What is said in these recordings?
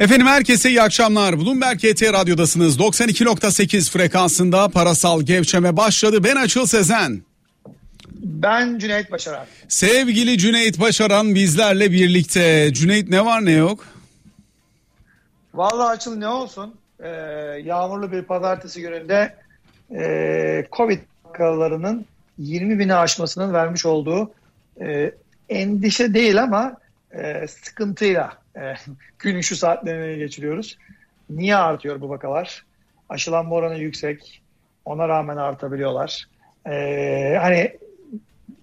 Efendim herkese iyi akşamlar. Bloomberg KT Radyo'dasınız. 92.8 frekansında parasal gevşeme başladı. Ben Açıl Sezen. Ben Cüneyt Başaran. Sevgili Cüneyt Başaran bizlerle birlikte. Cüneyt ne var ne yok? Vallahi Açıl ne olsun. Ee, yağmurlu bir pazartesi gününde e, Covid vakalarının 20 bini aşmasının vermiş olduğu e, endişe değil ama e, sıkıntıyla e, günün şu saatlerini geçiriyoruz. Niye artıyor bu vakalar? Aşılanma oranı yüksek. Ona rağmen artabiliyorlar. E, hani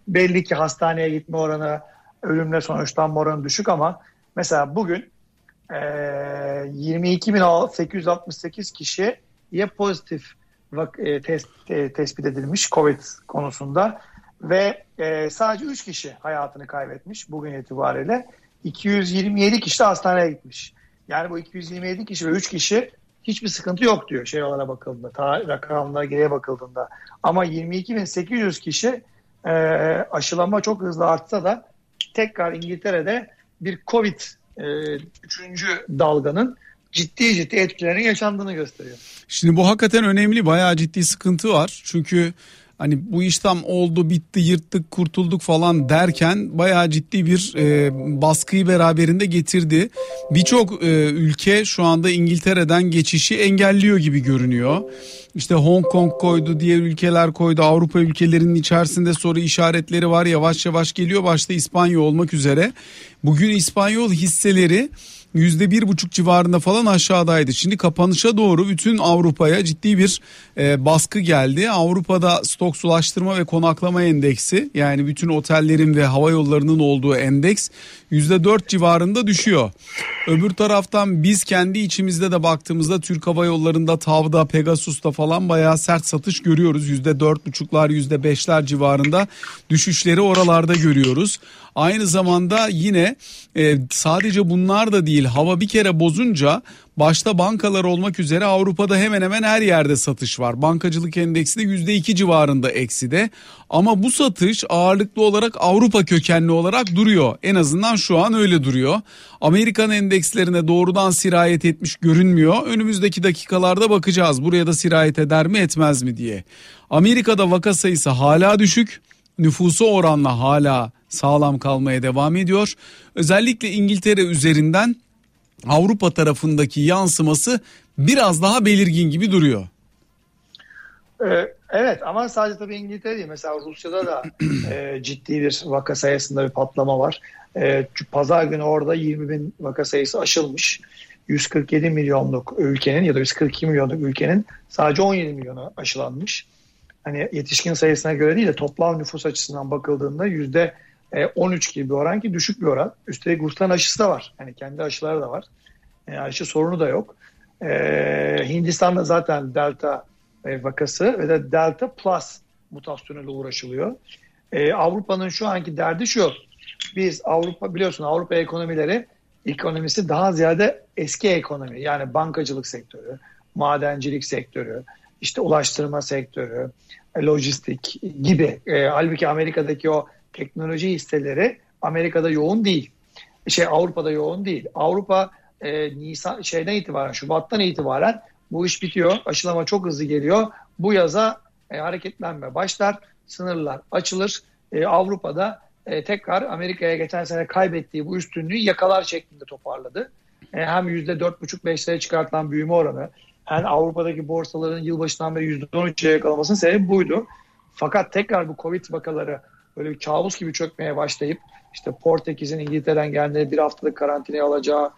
belli ki hastaneye gitme oranı, ölümle sonuçlanma oranı düşük ama mesela bugün e, 22.868 kişiye pozitif e, test, e, tespit edilmiş COVID konusunda ve e, sadece 3 kişi hayatını kaybetmiş bugün itibariyle. 227 kişi de hastaneye gitmiş. Yani bu 227 kişi ve 3 kişi hiçbir sıkıntı yok diyor şey olarak bakıldığında, tarih rakamlara geriye bakıldığında. Ama 22.800 kişi e, aşılama çok hızlı artsa da tekrar İngiltere'de bir Covid e, üçüncü dalganın ciddi ciddi etkilerinin yaşandığını gösteriyor. Şimdi bu hakikaten önemli. Bayağı ciddi sıkıntı var. Çünkü hani bu iş tam oldu bitti yırttık kurtulduk falan derken bayağı ciddi bir e, baskıyı beraberinde getirdi. Birçok e, ülke şu anda İngiltere'den geçişi engelliyor gibi görünüyor. İşte Hong Kong koydu, diğer ülkeler koydu. Avrupa ülkelerinin içerisinde soru işaretleri var. Yavaş yavaş geliyor. Başta İspanya olmak üzere. Bugün İspanyol hisseleri yüzde bir buçuk civarında falan aşağıdaydı. Şimdi kapanışa doğru bütün Avrupa'ya ciddi bir e, baskı geldi. Avrupa'da stok sulaştırma ve konaklama endeksi yani bütün otellerin ve hava yollarının olduğu endeks yüzde dört civarında düşüyor. Öbür taraftan biz kendi içimizde de baktığımızda Türk Hava Yolları'nda TAV'da, Pegasus'ta falan bayağı sert satış görüyoruz. Yüzde dört buçuklar, yüzde beşler civarında düşüşleri oralarda görüyoruz. Aynı zamanda yine e, sadece bunlar da değil hava bir kere bozunca başta bankalar olmak üzere Avrupa'da hemen hemen her yerde satış var. Bankacılık endeksi de %2 civarında ekside ama bu satış ağırlıklı olarak Avrupa kökenli olarak duruyor. En azından şu an öyle duruyor. Amerikan endekslerine doğrudan sirayet etmiş görünmüyor. Önümüzdeki dakikalarda bakacağız buraya da sirayet eder mi etmez mi diye. Amerika'da vaka sayısı hala düşük nüfusu oranla hala sağlam kalmaya devam ediyor. Özellikle İngiltere üzerinden Avrupa tarafındaki yansıması biraz daha belirgin gibi duruyor. Ee, evet ama sadece tabii İngiltere değil. Mesela Rusya'da da e, ciddi bir vaka sayısında bir patlama var. E, Pazar günü orada 20 bin vaka sayısı aşılmış. 147 milyonluk ülkenin ya da 142 milyonluk ülkenin sadece 17 milyonu aşılanmış. Hani yetişkin sayısına göre değil de toplam nüfus açısından bakıldığında yüzde 13 e, gibi bir oran ki düşük bir oran. Üstelik Ruslan aşısı da var. Yani kendi aşıları da var. E, aşı sorunu da yok. Ee, Hindistan'da zaten delta e, vakası ve de delta plus mutasyonuyla uğraşılıyor. Ee, Avrupa'nın şu anki derdi şu. Biz Avrupa biliyorsun Avrupa ekonomileri ekonomisi daha ziyade eski ekonomi. Yani bankacılık sektörü, madencilik sektörü, işte ulaştırma sektörü, lojistik gibi. E, halbuki Amerika'daki o teknoloji hisseleri Amerika'da yoğun değil. Şey Avrupa'da yoğun değil. Avrupa e, Nisan şeyden itibaren Şubat'tan itibaren bu iş bitiyor. Aşılama çok hızlı geliyor. Bu yaza e, hareketlenme başlar. Sınırlar açılır. E, Avrupa'da e, tekrar Amerika'ya geçen sene kaybettiği bu üstünlüğü yakalar şeklinde toparladı. E, hem %4,5-5'lere çıkartılan büyüme oranı hem Avrupa'daki borsaların yılbaşından beri %13'e yakalamasının sebebi buydu. Fakat tekrar bu Covid vakaları böyle bir kabus gibi çökmeye başlayıp işte Portekiz'in İngiltere'den geldiği bir haftalık karantinaya alacağı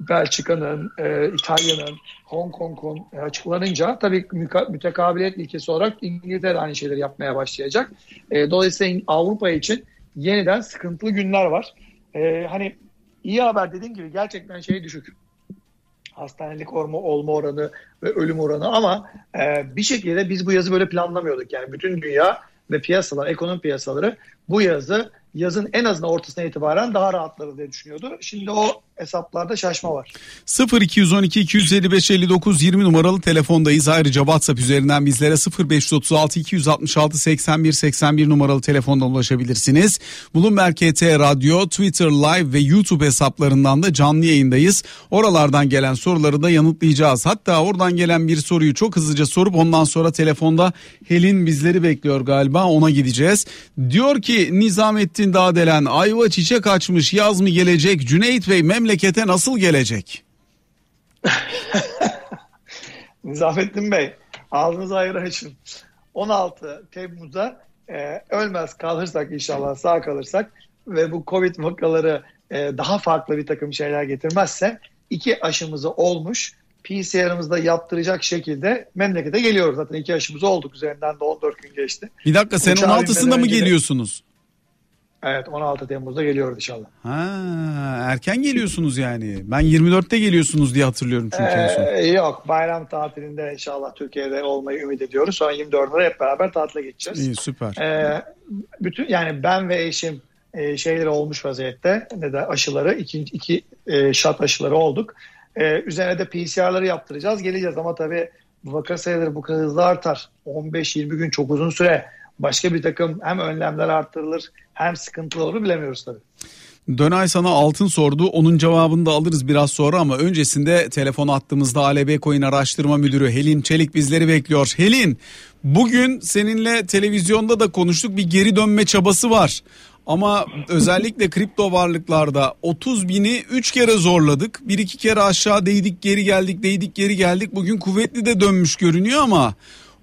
Belçika'nın, e, İtalya'nın, Hong Kong'un e, açıklanınca tabii mütekabiliyet ilkesi olarak İngiltere aynı şeyleri yapmaya başlayacak. E, dolayısıyla Avrupa için yeniden sıkıntılı günler var. E, hani iyi haber dediğim gibi gerçekten şey düşük. Hastanelik olma, olma oranı ve ölüm oranı ama e, bir şekilde biz bu yazı böyle planlamıyorduk. Yani bütün dünya ve piyasalar, ekonomi piyasaları bu yazı yazın en azından ortasına itibaren daha rahatları diye düşünüyordu. Şimdi o hesaplarda şaşma var. 0212 255 59 20 numaralı telefondayız. Ayrıca WhatsApp üzerinden bizlere 0536 266 81 81 numaralı telefondan ulaşabilirsiniz. Bloomberg KT Radyo, Twitter Live ve YouTube hesaplarından da canlı yayındayız. Oralardan gelen soruları da yanıtlayacağız. Hatta oradan gelen bir soruyu çok hızlıca sorup ondan sonra telefonda Helin bizleri bekliyor galiba ona gideceğiz. Diyor ki Nizamettin Dağdelen ayva çiçek açmış yaz mı gelecek Cüneyt Bey memlekete nasıl gelecek? Nizamettin Bey ağzınızı hayır açın. 16 Temmuz'da e, ölmez kalırsak inşallah sağ kalırsak ve bu Covid vakaları e, daha farklı bir takım şeyler getirmezse iki aşımızı olmuş PCR'ımızda yaptıracak şekilde memlekete geliyoruz. Zaten iki aşımız olduk üzerinden de 14 gün geçti. Bir dakika sen 16'sında mı geliyorsunuz? Evet 16 Temmuz'da geliyoruz inşallah. Ha, erken geliyorsunuz yani. Ben 24'te geliyorsunuz diye hatırlıyorum çünkü ee, en son. Yok bayram tatilinde inşallah Türkiye'de olmayı ümit ediyoruz. Sonra 24'de hep beraber tatile geçeceğiz. İyi süper. Ee, bütün yani ben ve eşim e, şeyleri olmuş vaziyette ne de aşıları iki, iki e, şat aşıları olduk. E, üzerine de PCR'ları yaptıracağız geleceğiz ama tabii vaka sayıları bu kadar hızlı artar. 15-20 gün çok uzun süre başka bir takım hem önlemler arttırılır hem sıkıntılı olur bilemiyoruz tabii. Dönay sana altın sordu. Onun cevabını da alırız biraz sonra ama öncesinde telefon attığımızda ALB Coin Araştırma Müdürü Helin Çelik bizleri bekliyor. Helin bugün seninle televizyonda da konuştuk bir geri dönme çabası var. Ama özellikle kripto varlıklarda 30 bini 3 kere zorladık. Bir iki kere aşağı değdik geri geldik değdik geri geldik. Bugün kuvvetli de dönmüş görünüyor ama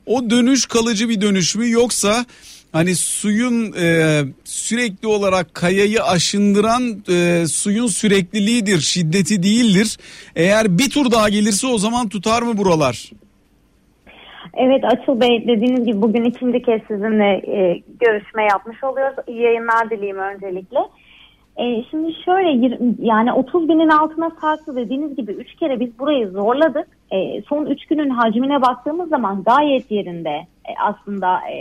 o dönüş kalıcı bir dönüş mü yoksa hani suyun e, sürekli olarak kayayı aşındıran e, suyun sürekliliğidir, şiddeti değildir. Eğer bir tur daha gelirse o zaman tutar mı buralar? Evet Açıl Bey dediğiniz gibi bugün ikinci kez sizinle e, görüşme yapmış oluyoruz. İyi yayınlar dileyim öncelikle. E, şimdi şöyle yani 30 binin altına farklı dediğiniz gibi 3 kere biz burayı zorladık. E, son 3 günün hacmine baktığımız zaman gayet yerinde e, aslında e,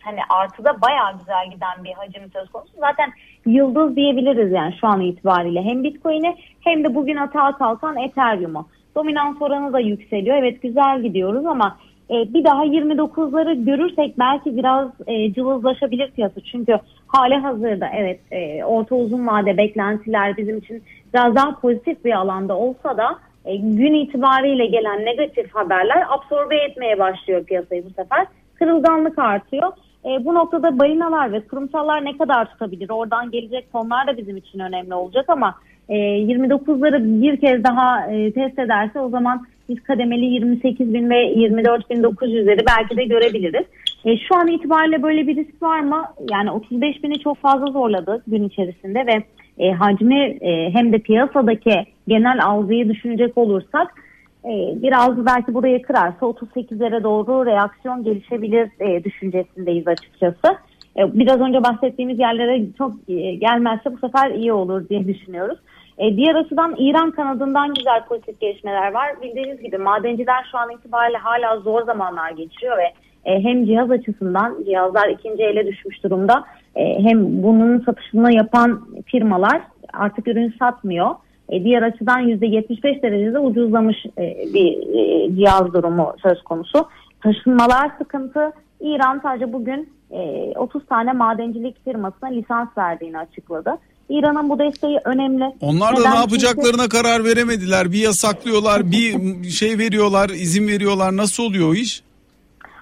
hani artıda bayağı güzel giden bir hacim söz konusu. Zaten yıldız diyebiliriz yani şu an itibariyle hem Bitcoin'e hem de bugün atağa kalkan Ethereum'u. Dominans oranı da yükseliyor. Evet güzel gidiyoruz ama e, bir daha 29'ları görürsek belki biraz e, cılızlaşabilir piyasa. Çünkü hali hazırda evet e, orta uzun vade beklentiler bizim için biraz daha pozitif bir alanda olsa da e, gün itibariyle gelen negatif haberler absorbe etmeye başlıyor piyasayı bu sefer. Kırılganlık artıyor. E, bu noktada balinalar ve kurumsallar ne kadar tutabilir? Oradan gelecek fonlar da bizim için önemli olacak ama e, 29'ları bir kez daha e, test ederse o zaman biz kademeli 28 bin ve 24 bin 900'leri belki de görebiliriz. E, şu an itibariyle böyle bir risk var mı? Yani 35 bini çok fazla zorladı gün içerisinde ve e, hacmi e, hem de piyasadaki genel algıyı düşünecek olursak e, biraz belki burayı kırarsa 38'lere doğru reaksiyon gelişebilir e, düşüncesindeyiz açıkçası. E, biraz önce bahsettiğimiz yerlere çok e, gelmezse bu sefer iyi olur diye düşünüyoruz. E, diğer açıdan İran kanadından güzel pozitif gelişmeler var. Bildiğiniz gibi madenciler şu an itibariyle hala zor zamanlar geçiriyor ve e, hem cihaz açısından cihazlar ikinci ele düşmüş durumda e, hem bunun satışını yapan firmalar artık ürün satmıyor. Diğer açıdan %75 derecede ucuzlamış bir cihaz durumu söz konusu. Taşınmalar sıkıntı. İran sadece bugün e, 30 tane madencilik firmasına lisans verdiğini açıkladı. İran'ın bu desteği önemli. Onlar da Neden? ne yapacaklarına Çünkü... karar veremediler. Bir yasaklıyorlar, bir şey veriyorlar, izin veriyorlar. Nasıl oluyor o iş?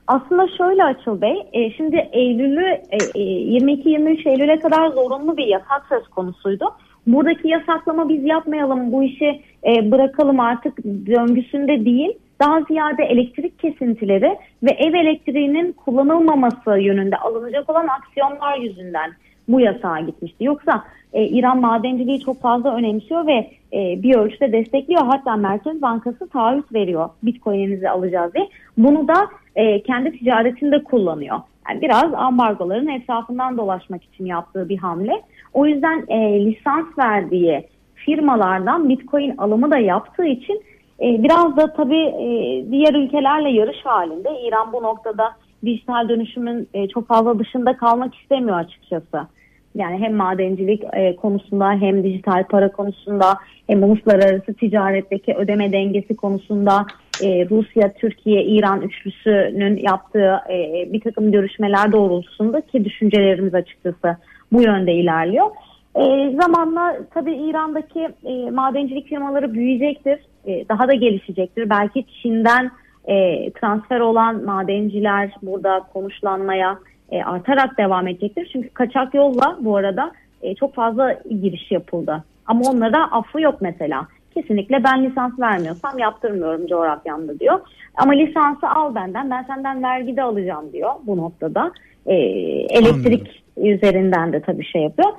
Aslında şöyle Açıl Bey, e, şimdi Eylül'ü e, 22-23 e, Eylül'e kadar zorunlu bir yasak söz konusuydu. Buradaki yasaklama biz yapmayalım, bu işi e, bırakalım artık döngüsünde değil. Daha ziyade elektrik kesintileri ve ev elektriğinin kullanılmaması yönünde alınacak olan aksiyonlar yüzünden bu yasağa gitmişti. Yoksa e, İran madenciliği çok fazla önemsiyor ve e, bir ölçüde destekliyor. Hatta Merkez Bankası taahhüt veriyor Bitcoin'inizi alacağız diye. Bunu da e, kendi ticaretinde kullanıyor. Yani biraz ambargoların etrafından dolaşmak için yaptığı bir hamle. O yüzden e, lisans verdiği firmalardan Bitcoin alımı da yaptığı için e, biraz da tabii e, diğer ülkelerle yarış halinde. İran bu noktada dijital dönüşümün e, çok fazla dışında kalmak istemiyor açıkçası. Yani hem madencilik e, konusunda hem dijital para konusunda hem uluslararası ticaretteki ödeme dengesi konusunda e, Rusya, Türkiye, İran üçlüsünün yaptığı e, bir takım görüşmeler doğrultusunda ki düşüncelerimiz açıkçası bu yönde ilerliyor. E, zamanla tabii İran'daki e, madencilik firmaları büyüyecektir, e, daha da gelişecektir. Belki Çin'den e, transfer olan madenciler burada konuşlanmaya e, artarak devam edecektir. Çünkü kaçak yolla bu arada e, çok fazla giriş yapıldı. Ama onlara affı yok mesela. Kesinlikle ben lisans vermiyorsam yaptırmıyorum coğrafyamda diyor. Ama lisansı al benden ben senden vergi de alacağım diyor bu noktada. E, elektrik Anladım. üzerinden de tabii şey yapıyor.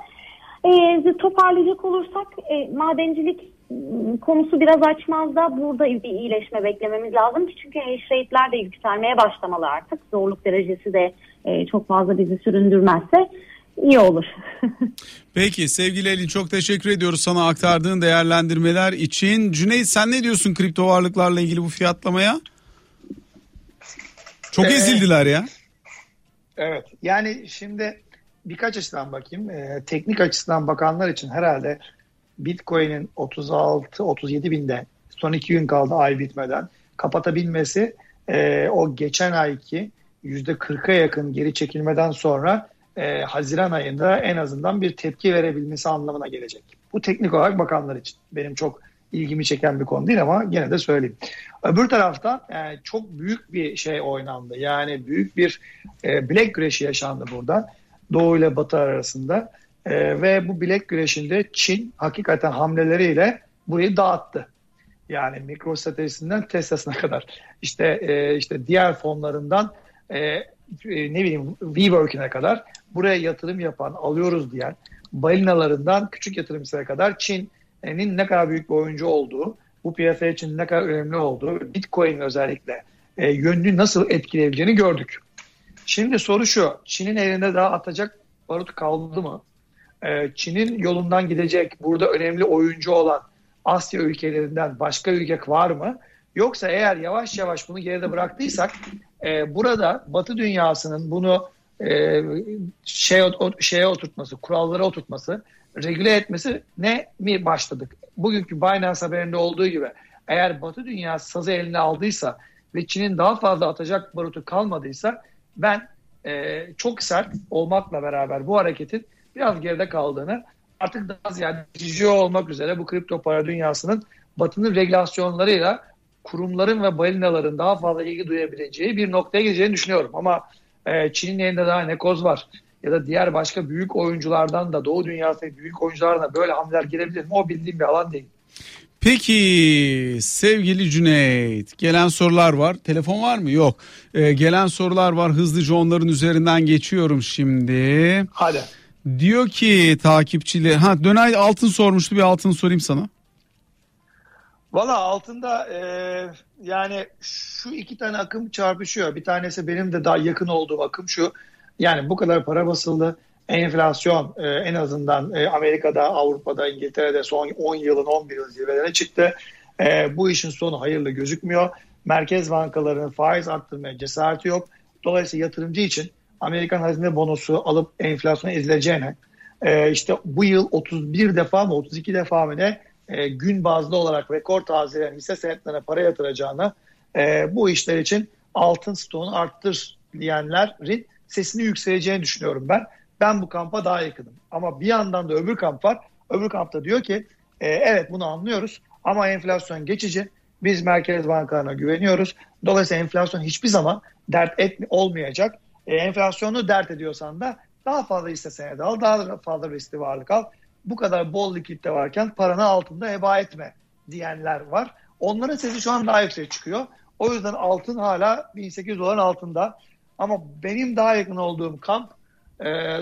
E, toparlayacak olursak e, madencilik konusu biraz açmazda burada bir iyileşme beklememiz lazım. Çünkü hash rate'ler de yükselmeye başlamalı artık. Zorluk derecesi de e, çok fazla bizi süründürmezse iyi olur. Peki sevgili Elin çok teşekkür ediyoruz sana aktardığın değerlendirmeler için. Cüneyt sen ne diyorsun kripto varlıklarla ilgili bu fiyatlamaya? Çok ee, ezildiler ya. Evet yani şimdi birkaç açıdan bakayım. Ee, teknik açıdan bakanlar için herhalde Bitcoin'in 36-37 binde son iki gün kaldı ay bitmeden kapatabilmesi e, o geçen ayki %40'a yakın geri çekilmeden sonra e, Haziran ayında en azından bir tepki verebilmesi anlamına gelecek. Bu teknik olarak bakanlar için. Benim çok ilgimi çeken bir konu değil ama gene de söyleyeyim. Öbür taraftan e, çok büyük bir şey oynandı. Yani büyük bir e, bilek güreşi yaşandı burada. Doğu ile Batı arasında. E, ve bu bilek güreşinde Çin hakikaten hamleleriyle burayı dağıttı. Yani MicroStrategy'sinden Tesla'sına kadar. İşte e, işte diğer fonlarından e, e, ne bileyim WeWork'ine kadar buraya yatırım yapan, alıyoruz diyen balinalarından küçük yatırımcılara kadar Çin'in ne kadar büyük bir oyuncu olduğu, bu piyasa için ne kadar önemli olduğu, Bitcoin özellikle e, yönünü nasıl etkileyebileceğini gördük. Şimdi soru şu, Çin'in elinde daha atacak barut kaldı mı? E, Çin'in yolundan gidecek, burada önemli oyuncu olan Asya ülkelerinden başka ülke var mı? Yoksa eğer yavaş yavaş bunu geride bıraktıysak e, burada Batı dünyasının bunu e, şey o, şeye oturtması, kurallara oturtması, regüle etmesi ne mi başladık? Bugünkü Binance haberinde olduğu gibi eğer Batı dünyası sazı eline aldıysa ve Çin'in daha fazla atacak barutu kalmadıysa ben e, çok sert olmakla beraber bu hareketin biraz geride kaldığını artık daha ziyade cici olmak üzere bu kripto para dünyasının Batı'nın regülasyonlarıyla kurumların ve balinaların daha fazla ilgi duyabileceği bir noktaya gideceğini düşünüyorum. Ama e, Çin'in elinde daha ne koz var ya da diğer başka büyük oyunculardan da Doğu dünyasındaki büyük oyunculardan da böyle hamleler girebilir mi? O bildiğim bir alan değil. Peki sevgili Cüneyt gelen sorular var. Telefon var mı? Yok. Ee, gelen sorular var. Hızlıca onların üzerinden geçiyorum şimdi. Hadi. Diyor ki takipçili ha Dönay altın sormuştu bir altın sorayım sana. Valla altında e, yani şu iki tane akım çarpışıyor. Bir tanesi benim de daha yakın olduğum akım şu. Yani bu kadar para basıldı. Enflasyon e, en azından e, Amerika'da, Avrupa'da, İngiltere'de son 10 yılın 11 yılın zirvelere çıktı. E, bu işin sonu hayırlı gözükmüyor. Merkez bankalarının faiz arttırmaya cesareti yok. Dolayısıyla yatırımcı için Amerikan hazine bonosu alıp enflasyona ezileceğine e, işte bu yıl 31 defa mı 32 defa mı ne e, gün bazlı olarak rekor tazeleyen hisse senetlerine para yatıracağına e, bu işler için altın stoğunu arttır diyenlerin sesini yükseleceğini düşünüyorum ben. Ben bu kampa daha yakınım. Ama bir yandan da öbür kamp var. Öbür kampta diyor ki e, evet bunu anlıyoruz ama enflasyon geçici. Biz merkez bankalarına güveniyoruz. Dolayısıyla enflasyon hiçbir zaman dert et olmayacak. E, enflasyonu dert ediyorsan da daha fazla hisse senedi al, daha fazla riskli varlık al bu kadar bol likitte varken paranı altında heba etme diyenler var. Onların sesi şu an daha yüksek çıkıyor. O yüzden altın hala 1800 doların altında. Ama benim daha yakın olduğum kamp e,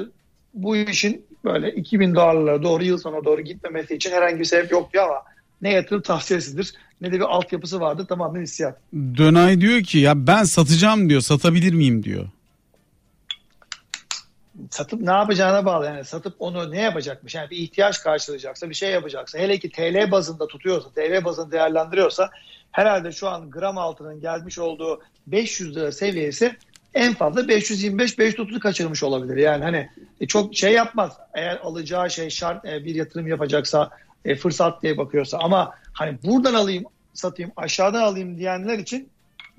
bu işin böyle 2000 dolarlara doğru yıl sonuna doğru gitmemesi için herhangi bir sebep yok diyor ama ne yatırım tavsiyesidir ne de bir altyapısı vardı tamamen hissiyat. Dönay diyor ki ya ben satacağım diyor satabilir miyim diyor satıp ne yapacağına bağlı. Yani satıp onu ne yapacakmış? Yani bir ihtiyaç karşılayacaksa, bir şey yapacaksa, hele ki TL bazında tutuyorsa, TL bazında değerlendiriyorsa herhalde şu an gram altının gelmiş olduğu 500 lira seviyesi en fazla 525-530'u kaçırmış olabilir. Yani hani e, çok şey yapmaz. Eğer alacağı şey şart e, bir yatırım yapacaksa e, fırsat diye bakıyorsa ama hani buradan alayım satayım aşağıdan alayım diyenler için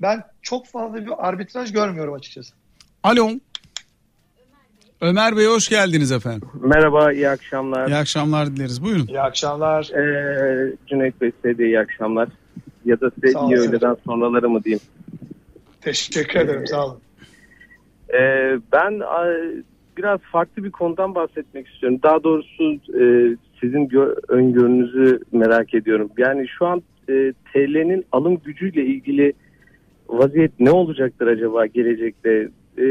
ben çok fazla bir arbitraj görmüyorum açıkçası. Alo. Ömer Bey hoş geldiniz efendim. Merhaba, iyi akşamlar. İyi akşamlar dileriz. Buyurun. İyi akşamlar. Ee, Cüneyt Bey size de iyi akşamlar. Ya da size iyi öğleden sonraları mı diyeyim. Teşekkür ederim, sağ olun. Ee, ben biraz farklı bir konudan bahsetmek istiyorum. Daha doğrusu e, sizin öngörünüzü merak ediyorum. Yani şu an e, TL'nin alım gücüyle ilgili vaziyet ne olacaktır acaba gelecekte? E,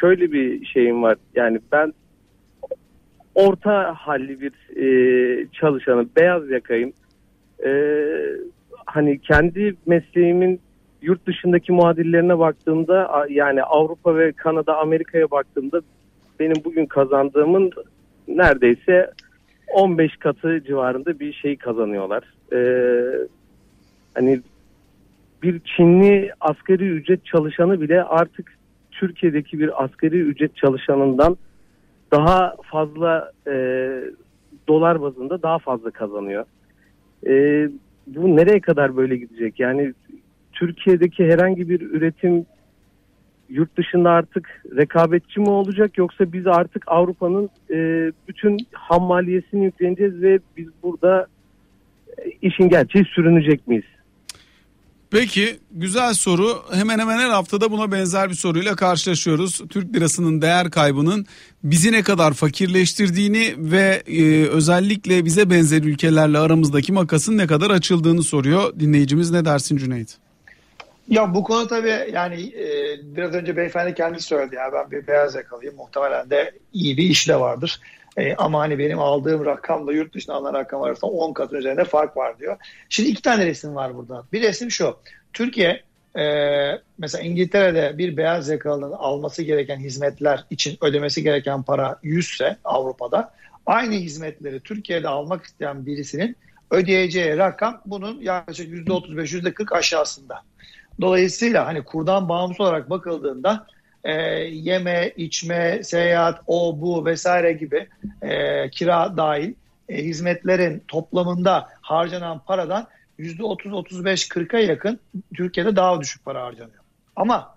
şöyle bir şeyim var. Yani ben orta halli bir e, çalışanım. Beyaz yakayım. E, hani kendi mesleğimin yurt dışındaki muadillerine baktığımda yani Avrupa ve Kanada, Amerika'ya baktığımda benim bugün kazandığımın neredeyse 15 katı civarında bir şey kazanıyorlar. Ee, hani bir Çinli asgari ücret çalışanı bile artık Türkiye'deki bir asgari ücret çalışanından daha fazla e, dolar bazında daha fazla kazanıyor. E, bu nereye kadar böyle gidecek? Yani Türkiye'deki herhangi bir üretim yurt dışında artık rekabetçi mi olacak yoksa biz artık Avrupa'nın e, bütün ham maliyesini yükleneceğiz ve biz burada e, işin gerçeği sürünecek miyiz? Peki güzel soru. Hemen hemen her haftada buna benzer bir soruyla karşılaşıyoruz. Türk lirasının değer kaybının bizi ne kadar fakirleştirdiğini ve e, özellikle bize benzer ülkelerle aramızdaki makasın ne kadar açıldığını soruyor. Dinleyicimiz ne dersin Cüneyt? Ya bu konu tabii yani e, biraz önce beyefendi kendisi söyledi ya ben bir beyaz yakalıyım muhtemelen de iyi bir iş de vardır. E, ama hani benim aldığım rakamla yurt dışına alınan rakam arasında 10 kat üzerinde fark var diyor. Şimdi iki tane resim var burada. Bir resim şu. Türkiye e, mesela İngiltere'de bir beyaz yakalının alması gereken hizmetler için ödemesi gereken para 100 ise Avrupa'da aynı hizmetleri Türkiye'de almak isteyen birisinin ödeyeceği rakam bunun yaklaşık %35 %40 aşağısında. Dolayısıyla hani kurdan bağımsız olarak bakıldığında e, yeme, içme, seyahat, o bu vesaire gibi e, kira dahil e, hizmetlerin toplamında harcanan paradan %30-35-40'a yakın Türkiye'de daha düşük para harcanıyor. Ama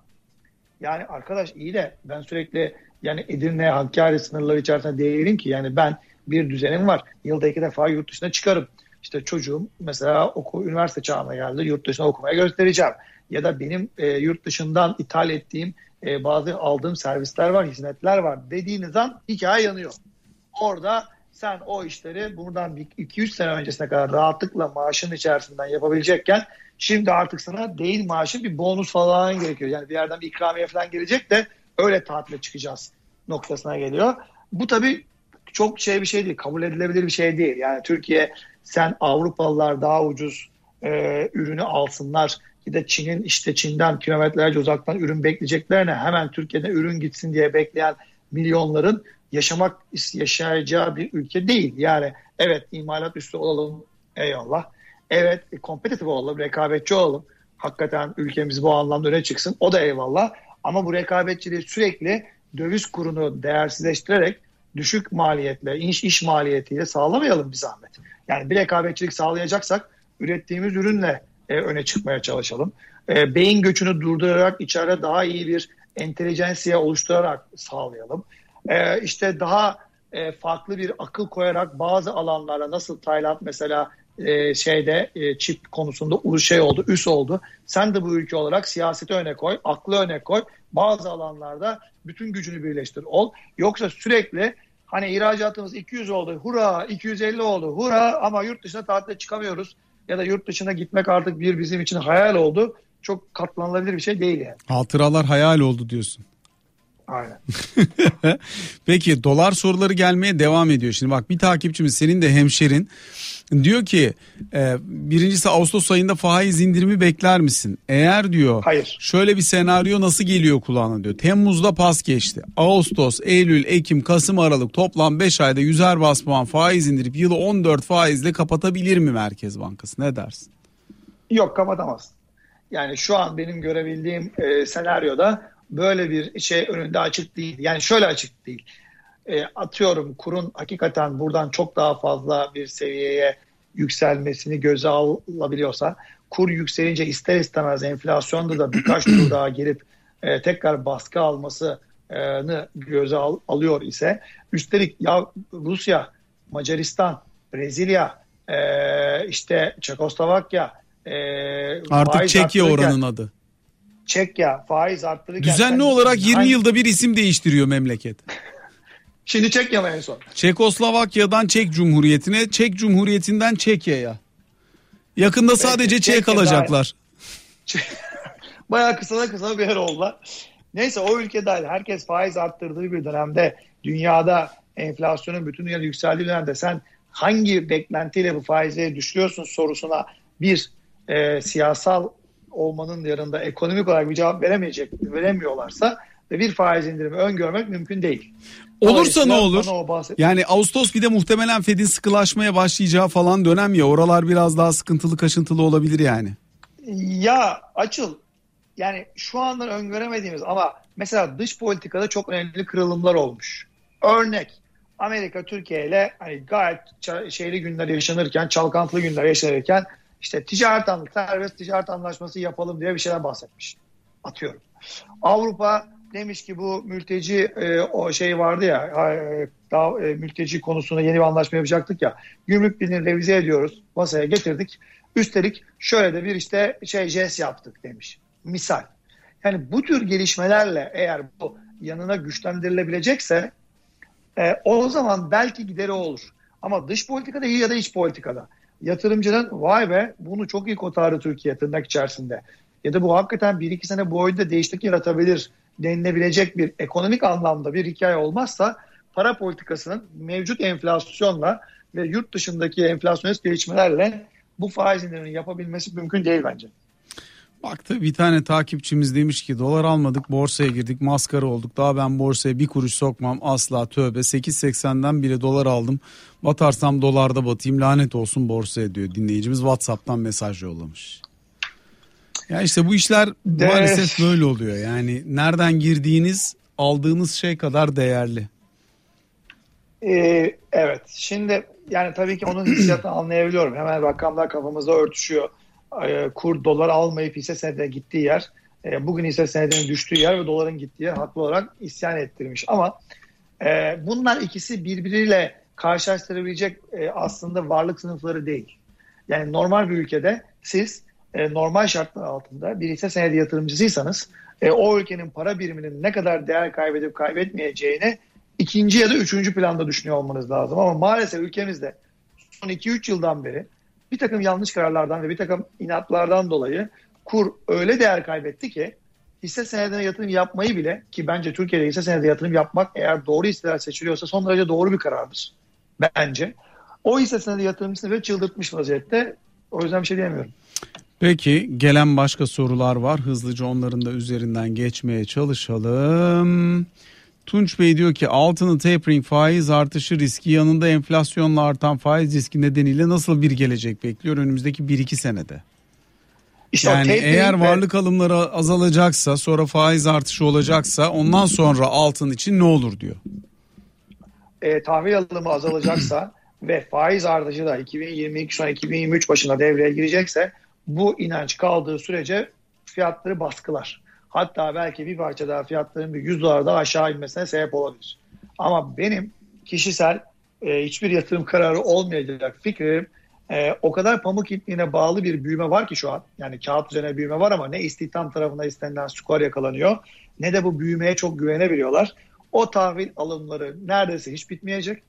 yani arkadaş iyi de ben sürekli yani Edirne, Hakkari sınırları içerisinde değilim ki yani ben bir düzenim var. Yılda iki defa yurt dışına çıkarım. İşte çocuğum mesela oku, üniversite çağına geldi yurt dışına okumaya göstereceğim ya da benim e, yurt dışından ithal ettiğim e, bazı aldığım servisler var, hizmetler var dediğiniz an hikaye yanıyor. Orada sen o işleri buradan 2-3 sene öncesine kadar rahatlıkla maaşın içerisinden yapabilecekken şimdi artık sana değil maaşın bir bonus falan gerekiyor. Yani bir yerden bir ikramiye falan gelecek de öyle tatile çıkacağız noktasına geliyor. Bu tabii çok şey bir şey değil, kabul edilebilir bir şey değil. Yani Türkiye sen Avrupalılar daha ucuz e, ürünü alsınlar bir de Çin'in işte Çin'den kilometrelerce uzaktan ürün bekleyeceklerine hemen Türkiye'de ürün gitsin diye bekleyen milyonların yaşamak yaşayacağı bir ülke değil. Yani evet imalat üstü olalım eyvallah. Evet kompetitif olalım, rekabetçi olalım. Hakikaten ülkemiz bu anlamda öne çıksın. O da eyvallah. Ama bu rekabetçiliği sürekli döviz kurunu değersizleştirerek düşük maliyetle, iş, iş maliyetiyle sağlamayalım bir zahmet. Yani bir rekabetçilik sağlayacaksak ürettiğimiz ürünle e, öne çıkmaya çalışalım. E, beyin göçünü durdurarak içeride daha iyi bir entelijensiye oluşturarak sağlayalım. E, işte daha e, farklı bir akıl koyarak bazı alanlara nasıl Tayland mesela e, şeyde e, çift konusunda şey oldu, üs oldu. Sen de bu ülke olarak siyaseti öne koy, aklı öne koy. Bazı alanlarda bütün gücünü birleştir ol. Yoksa sürekli hani ihracatımız 200 oldu, hura 250 oldu, hura ama yurt dışına tatile çıkamıyoruz ya da yurt dışına gitmek artık bir bizim için hayal oldu. Çok katlanılabilir bir şey değil yani. Hatıralar hayal oldu diyorsun. Aynen. Peki dolar soruları gelmeye devam ediyor. Şimdi bak bir takipçimiz senin de hemşerin diyor ki e, birincisi Ağustos ayında faiz indirimi bekler misin? Eğer diyor Hayır. şöyle bir senaryo nasıl geliyor kulağına diyor. Temmuz'da pas geçti. Ağustos, Eylül, Ekim, Kasım, Aralık toplam 5 ayda 100'er bas puan faiz indirip yılı 14 faizle kapatabilir mi Merkez Bankası? Ne dersin? Yok kapatamaz. Yani şu an benim görebildiğim e, senaryoda böyle bir şey önünde açık değil. Yani şöyle açık değil. E, atıyorum kurun hakikaten buradan çok daha fazla bir seviyeye yükselmesini göze alabiliyorsa kur yükselince ister istemez enflasyonda da birkaç tur daha gelip e, tekrar baskı almasını göze al, alıyor ise üstelik ya Rusya, Macaristan, Brezilya, e, işte Çekoslovakya e, artık Çekya oranın adı. Çekya faiz arttırırken düzenli olarak 20 hangi... yılda bir isim değiştiriyor memleket. Şimdi Çekya mı en son? Çekoslovakya'dan Çek Cumhuriyeti'ne, Çek Cumhuriyeti'nden Çekya'ya. Yakında sadece Çek kalacaklar. Bayağı kısa kısa bir yer oldular. Neyse o ülke dahil herkes faiz arttırdığı bir dönemde dünyada enflasyonun bütün dünyada yükseldiği dönemde sen hangi beklentiyle bu faizleri düşürüyorsun sorusuna bir e, siyasal olmanın yanında ekonomik olarak bir cevap veremeyecek veremiyorlarsa ve bir faiz indirimi öngörmek mümkün değil. Olursa ne olur? Yani Ağustos bir de muhtemelen Fed'in sıkılaşmaya başlayacağı falan dönem ya oralar biraz daha sıkıntılı kaşıntılı olabilir yani. Ya açıl yani şu andan öngöremediğimiz ama mesela dış politikada çok önemli kırılımlar olmuş. Örnek Amerika Türkiye ile hani gayet şeyli günler yaşanırken, çalkantılı günler yaşanırken işte ticaret anlaşması, serbest ticaret anlaşması yapalım diye bir şeyler bahsetmiş. Atıyorum. Avrupa demiş ki bu mülteci e, o şey vardı ya e, daha e, mülteci konusunda yeni bir anlaşma yapacaktık ya. Gümrük birliğini revize ediyoruz. Masaya getirdik. Üstelik şöyle de bir işte şey jest yaptık demiş. Misal. Yani bu tür gelişmelerle eğer bu yanına güçlendirilebilecekse e, o zaman belki gideri olur. Ama dış politikada ya da iç politikada. Yatırımcının vay be bunu çok iyi kotardı Türkiye tırnak içerisinde. Ya da bu hakikaten bir iki sene bu oyunda değişiklik yaratabilir denilebilecek bir ekonomik anlamda bir hikaye olmazsa para politikasının mevcut enflasyonla ve yurt dışındaki enflasyonist gelişmelerle bu faiz indirimini yapabilmesi mümkün değil bence. Baktı bir tane takipçimiz demiş ki dolar almadık borsaya girdik maskara olduk. Daha ben borsaya bir kuruş sokmam asla tövbe 8.80'den bile dolar aldım. Batarsam dolarda batayım lanet olsun borsaya diyor dinleyicimiz Whatsapp'tan mesaj yollamış. Ya işte bu işler maalesef böyle oluyor. Yani nereden girdiğiniz aldığınız şey kadar değerli. Ee, evet. Şimdi yani tabii ki onun hissiyatını anlayabiliyorum. Hemen rakamlar kafamızda örtüşüyor. Ee, kur dolar almayıp hisse senedine gittiği yer e, bugün hisse senedinin düştüğü yer ve doların gittiği yer haklı olarak isyan ettirmiş. Ama e, bunlar ikisi birbiriyle karşılaştırabilecek e, aslında varlık sınıfları değil. Yani normal bir ülkede siz e, normal şartlar altında bir hisse senedi yatırımcısıysanız e, o ülkenin para biriminin ne kadar değer kaybedip kaybetmeyeceğini ikinci ya da üçüncü planda düşünüyor olmanız lazım. Ama maalesef ülkemizde son 2-3 yıldan beri bir takım yanlış kararlardan ve bir takım inatlardan dolayı kur öyle değer kaybetti ki hisse senedine yatırım yapmayı bile ki bence Türkiye'de hisse senedine yatırım yapmak eğer doğru hisseler seçiliyorsa son derece doğru bir karardır bence. O hisse senedi yatırımcısını ve çıldırtmış vaziyette. O yüzden bir şey diyemiyorum. Peki gelen başka sorular var. Hızlıca onların da üzerinden geçmeye çalışalım. Tunç Bey diyor ki altının tapering faiz artışı riski yanında enflasyonla artan faiz riski nedeniyle nasıl bir gelecek bekliyor önümüzdeki 1-2 senede? İşte yani eğer varlık alımları azalacaksa sonra faiz artışı olacaksa ondan sonra altın için ne olur diyor. E, tahvil alımı azalacaksa ve faiz artışı da 2022 sonra 2023 başına devreye girecekse bu inanç kaldığı sürece fiyatları baskılar. Hatta belki bir parça daha fiyatların bir 100 dolar daha aşağı inmesine sebep olabilir. Ama benim kişisel e, hiçbir yatırım kararı olmayacak fikrim e, o kadar pamuk ipliğine bağlı bir büyüme var ki şu an. Yani kağıt üzerine büyüme var ama ne istihdam tarafında istenilen skor yakalanıyor ne de bu büyümeye çok güvenebiliyorlar. O tahvil alımları neredeyse hiç bitmeyecek.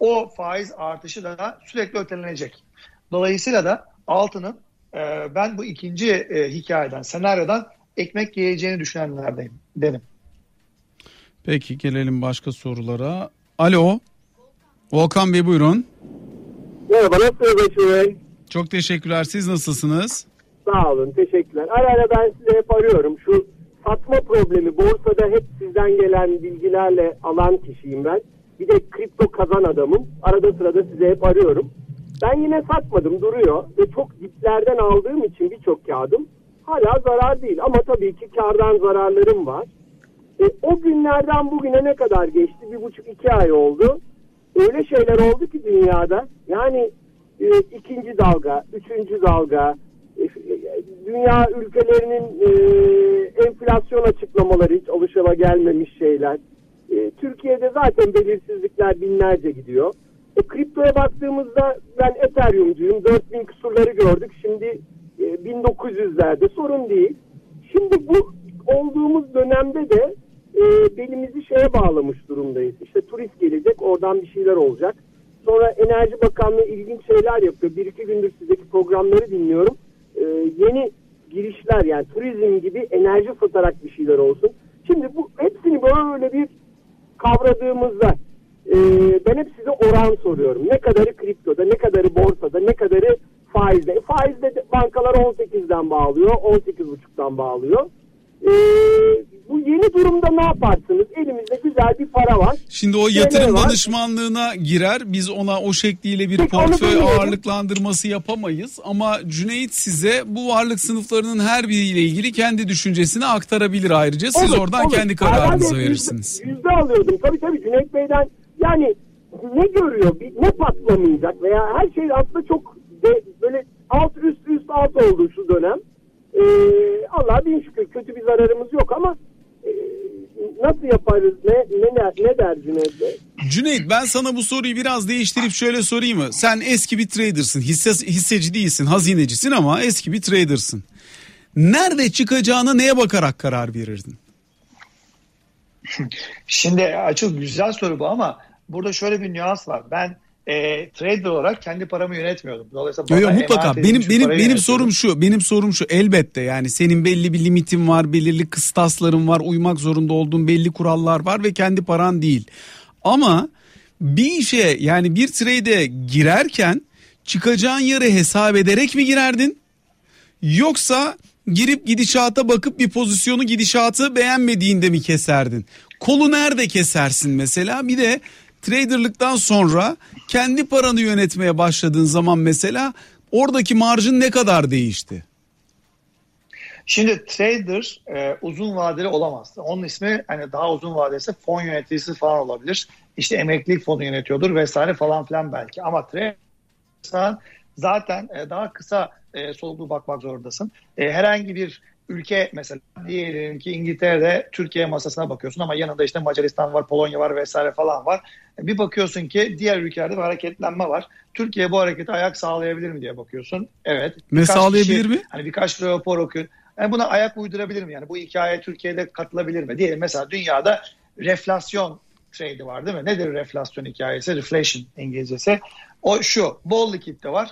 O faiz artışı da sürekli ötelenecek. Dolayısıyla da altının e, ben bu ikinci e, hikayeden, senaryodan ekmek yiyeceğini düşünenlerdeyim dedim. Peki gelelim başka sorulara. Alo. Volkan Bey buyurun. Merhaba nasılsınız Bey? Çok teşekkürler. Siz nasılsınız? Sağ olun teşekkürler. Ara ara ben size hep arıyorum. Şu satma problemi borsada hep sizden gelen bilgilerle alan kişiyim ben. Bir de kripto kazan adamım. Arada sırada size hep arıyorum. Ben yine satmadım duruyor ve çok diplerden aldığım için birçok kağıdım hala zarar değil. Ama tabii ki kardan zararlarım var. E, o günlerden bugüne ne kadar geçti? Bir buçuk iki ay oldu. Öyle şeyler oldu ki dünyada. Yani e, ikinci dalga, üçüncü dalga, e, dünya ülkelerinin e, enflasyon açıklamaları hiç alışıla gelmemiş şeyler. E, Türkiye'de zaten belirsizlikler binlerce gidiyor. E, kriptoya baktığımızda ben Ethereum'cuyum. 4000 kusurları gördük. Şimdi e, 1900'lerde sorun değil. Şimdi bu olduğumuz dönemde de e, belimizi şeye bağlamış durumdayız. İşte turist gelecek oradan bir şeyler olacak. Sonra Enerji Bakanlığı ilginç şeyler yapıyor. Bir iki gündür sizdeki programları dinliyorum. E, yeni girişler yani turizm gibi enerji satarak bir şeyler olsun. Şimdi bu hepsini böyle bir kavradığımızda e, ben hep size oran soruyorum. Ne kadarı kriptoda, ne kadarı borsada, ne kadarı faizde. E, faizde de bankalar 18'den bağlıyor, 18,5'tan bağlıyor. E, bu yeni durumda ne yaparsınız? Elimizde güzel bir para var. Şimdi o yatırım var. danışmanlığına girer. Biz ona o şekliyle bir Peki, portföy ağırlıklandırması yapamayız. Ama Cüneyt size bu varlık sınıflarının her biriyle ilgili kendi düşüncesini aktarabilir ayrıca. Siz olur, oradan olur. kendi kararınızı verirsiniz. Yüzde, yüzde alıyordum. Tabii tabii Cüneyt Bey'den yani ne görüyor, ne patlamayacak veya her şey aslında çok de, böyle alt üst üst alt oldu şu dönem. Ee, Allah bin şükür kötü bir zararımız yok ama e, nasıl yaparız ne ne, ne der Cüneyt? Cüneyt ben sana bu soruyu biraz değiştirip şöyle sorayım mı? Sen eski bir trader'sın, hisse, hisseci değilsin, hazinecisin ama eski bir trader'sın. Nerede çıkacağına neye bakarak karar verirdin? Şimdi açık güzel soru bu ama burada şöyle bir nüans var. Ben e, trader olarak kendi paramı yönetmiyordum. Dolayısıyla yo, yo, mutlaka benim benim benim sorum şu. Benim sorum şu. Elbette yani senin belli bir limitin var, belirli kıstasların var, uymak zorunda olduğun belli kurallar var ve kendi paran değil. Ama bir işe yani bir trade'e girerken çıkacağın yeri hesap ederek mi girerdin? Yoksa girip gidişata bakıp bir pozisyonu gidişatı beğenmediğinde mi keserdin? Kolu nerede kesersin mesela? Bir de traderlıktan sonra kendi paranı yönetmeye başladığın zaman mesela oradaki marjın ne kadar değişti? Şimdi trader e, uzun vadeli olamaz. Onun ismi hani daha uzun vadesi fon yöneticisi falan olabilir. İşte emeklilik fonu yönetiyordur vesaire falan filan belki. Ama trader zaten e, daha kısa e, soluklu bakmak zorundasın. E, herhangi bir ülke mesela diyelim ki İngiltere'de Türkiye masasına bakıyorsun ama yanında işte Macaristan var, Polonya var vesaire falan var. Bir bakıyorsun ki diğer ülkelerde bir hareketlenme var. Türkiye bu hareketi ayak sağlayabilir mi diye bakıyorsun. Evet. Ne sağlayabilir kişi, mi? Hani birkaç rapor okuyor. Yani buna ayak uydurabilir mi? Yani bu hikaye Türkiye'de katılabilir mi? Diyelim mesela dünyada reflasyon trade'i var değil mi? Nedir reflasyon hikayesi? Reflation İngilizcesi. O şu. Bol likitte var.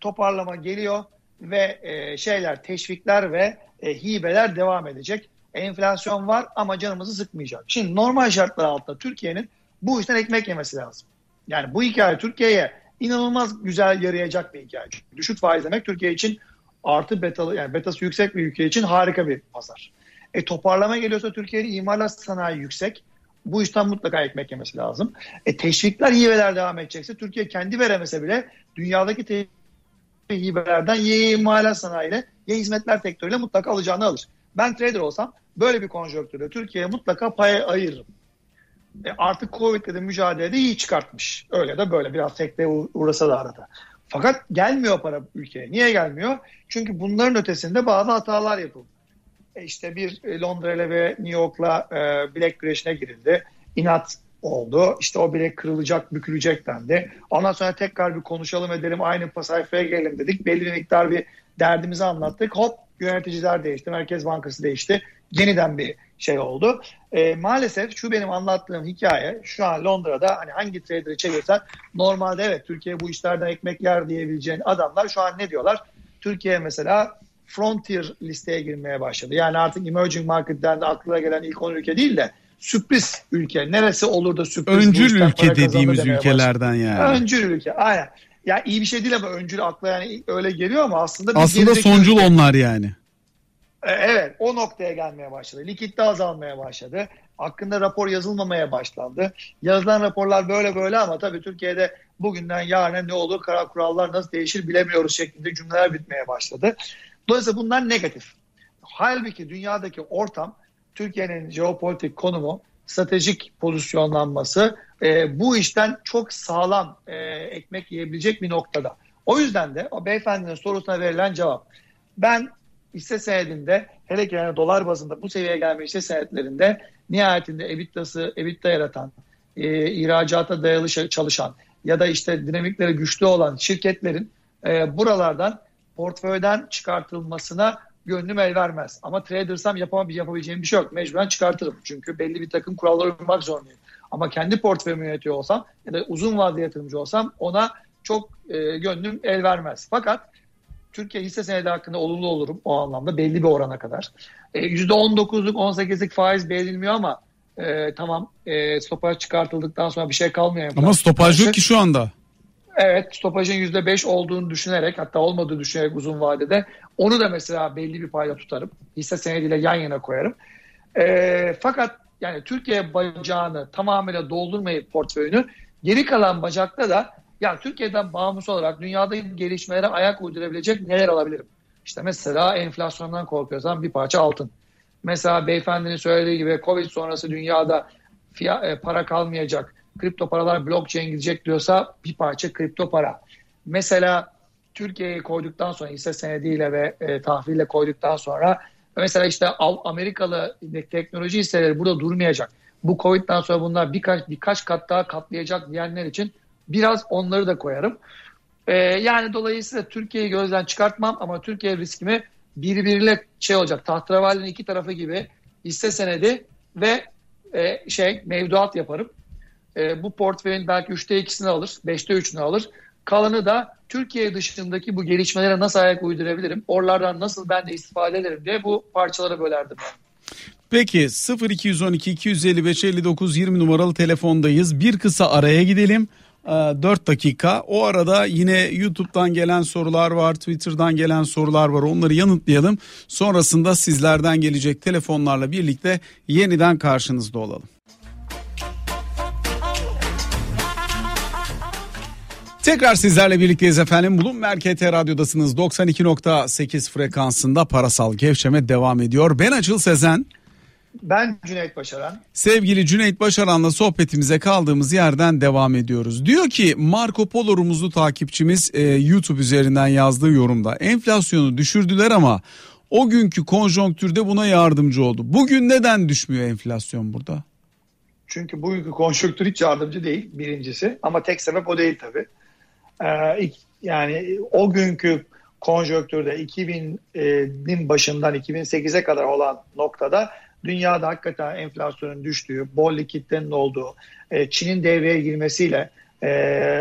Toparlama geliyor ve e, şeyler, teşvikler ve e, hibeler devam edecek. Enflasyon var ama canımızı sıkmayacak. Şimdi normal şartlar altında Türkiye'nin bu işten ekmek yemesi lazım. Yani bu hikaye Türkiye'ye inanılmaz güzel yarayacak bir hikaye. Çünkü düşük faiz demek Türkiye için artı betalı yani betası yüksek bir ülke için harika bir pazar. E toparlama geliyorsa Türkiye'nin imalat sanayi yüksek. Bu işten mutlaka ekmek yemesi lazım. E teşvikler, hibeler devam edecekse Türkiye kendi veremese bile dünyadaki hibelerden ya imalat sanayiyle ya hizmetler sektörüyle mutlaka alacağını alır. Ben trader olsam böyle bir konjonktürde Türkiye'ye mutlaka pay ayırırım. E artık Covid'le de mücadelede iyi çıkartmış. Öyle de böyle biraz sekteye uğrasa da arada. Fakat gelmiyor para ülkeye. Niye gelmiyor? Çünkü bunların ötesinde bazı hatalar yapıldı. E işte bir Londra ile ve New York'la e, bilek güreşine girildi. İnat oldu. İşte o bilek kırılacak, bükülecek dendi. Ondan sonra tekrar bir konuşalım edelim, aynı sayfaya gelelim dedik. Belli bir miktar bir derdimizi anlattık. Hop yöneticiler değişti, Merkez Bankası değişti. Yeniden bir şey oldu. E, maalesef şu benim anlattığım hikaye şu an Londra'da hani hangi trader'ı çevirsen normalde evet Türkiye bu işlerden ekmek yer diyebileceğin adamlar şu an ne diyorlar? Türkiye mesela frontier listeye girmeye başladı. Yani artık emerging market'ten de aklına gelen ilk 10 ülke değil de sürpriz ülke. Neresi olur da sürpriz Öncül ülke dediğimiz ülkelerden yani. Öncül ülke aynen. Ya iyi bir şey değil ama öncül akla yani öyle geliyor ama aslında aslında soncul ülke. onlar yani. E, evet o noktaya gelmeye başladı. Likitte azalmaya başladı. Hakkında rapor yazılmamaya başlandı. Yazılan raporlar böyle böyle ama tabii Türkiye'de bugünden yarına ne olur, kara kurallar nasıl değişir bilemiyoruz şeklinde cümleler bitmeye başladı. Dolayısıyla bunlar negatif. Halbuki dünyadaki ortam Türkiye'nin jeopolitik konumu, stratejik pozisyonlanması e, bu işten çok sağlam e, ekmek yiyebilecek bir noktada. O yüzden de o beyefendinin sorusuna verilen cevap. Ben hisse senedinde hele ki yani dolar bazında bu seviyeye gelmiş hisse senetlerinde nihayetinde EBITDA'sı, EBITDA yaratan, e, ihracata dayalı çalışan ya da işte dinamikleri güçlü olan şirketlerin e, buralardan portföyden çıkartılmasına gönlüm el vermez. Ama tradersam yapamam, yapabileceğim bir şey yok. Mecburen çıkartırım. Çünkü belli bir takım kurallara uymak zorundayım. Ama kendi portföyümü yönetiyor olsam ya da uzun vadeli yatırımcı olsam ona çok e, gönlüm el vermez. Fakat Türkiye hisse senedi hakkında olumlu olurum o anlamda belli bir orana kadar. E, %19'luk 18'lik faiz beğenilmiyor ama e, tamam e, stopaj çıkartıldıktan sonra bir şey kalmıyor. Ama stopaj yok ki şu anda. Evet stopajın %5 olduğunu düşünerek hatta olmadığı düşünerek uzun vadede onu da mesela belli bir payla tutarım. Hisse senediyle yan yana koyarım. E, fakat yani Türkiye bacağını tamamıyla doldurmayıp portföyünü geri kalan bacakta da ya Türkiye'den bağımsız olarak dünyada gelişmelere ayak uydurabilecek neler alabilirim? İşte mesela enflasyondan korkuyorsam bir parça altın. Mesela beyefendinin söylediği gibi Covid sonrası dünyada fiyat, e, para kalmayacak. Kripto paralar blockchain gidecek diyorsa bir parça kripto para. Mesela Türkiye'yi koyduktan sonra hisse senediyle ve e, tahville koyduktan sonra mesela işte Amerikalı teknoloji hisseleri burada durmayacak. Bu Covid'den sonra bunlar birkaç birkaç kat daha katlayacak diyenler için biraz onları da koyarım. Ee, yani dolayısıyla Türkiye'yi gözden çıkartmam ama Türkiye riskimi birbiriyle şey olacak. Tahterevalinin iki tarafı gibi hisse senedi ve e, şey mevduat yaparım. E, bu portföyün belki üçte ikisini alır, beşte üçünü alır. Kalanı da Türkiye dışındaki bu gelişmelere nasıl ayak uydurabilirim? Oralardan nasıl ben de istifade ederim diye bu parçalara bölerdim. Peki 0212 255 59 20 numaralı telefondayız. Bir kısa araya gidelim. 4 ee, dakika. O arada yine YouTube'dan gelen sorular var, Twitter'dan gelen sorular var. Onları yanıtlayalım. Sonrasında sizlerden gelecek telefonlarla birlikte yeniden karşınızda olalım. Tekrar sizlerle birlikteyiz efendim. Bloomberg KT Radyo'dasınız. 92.8 frekansında parasal gevşeme devam ediyor. Ben Açıl Sezen. Ben Cüneyt Başaran. Sevgili Cüneyt Başaran'la sohbetimize kaldığımız yerden devam ediyoruz. Diyor ki Marco Polo rumuzlu takipçimiz e, YouTube üzerinden yazdığı yorumda enflasyonu düşürdüler ama o günkü konjonktürde buna yardımcı oldu. Bugün neden düşmüyor enflasyon burada? Çünkü bugünkü konjonktür hiç yardımcı değil birincisi ama tek sebep o değil tabii. Ee, yani o günkü konjonktürde 2000'in başından 2008'e kadar olan noktada dünyada hakikaten enflasyonun düştüğü, bol likitlerin olduğu, e, Çin'in devreye girmesiyle e,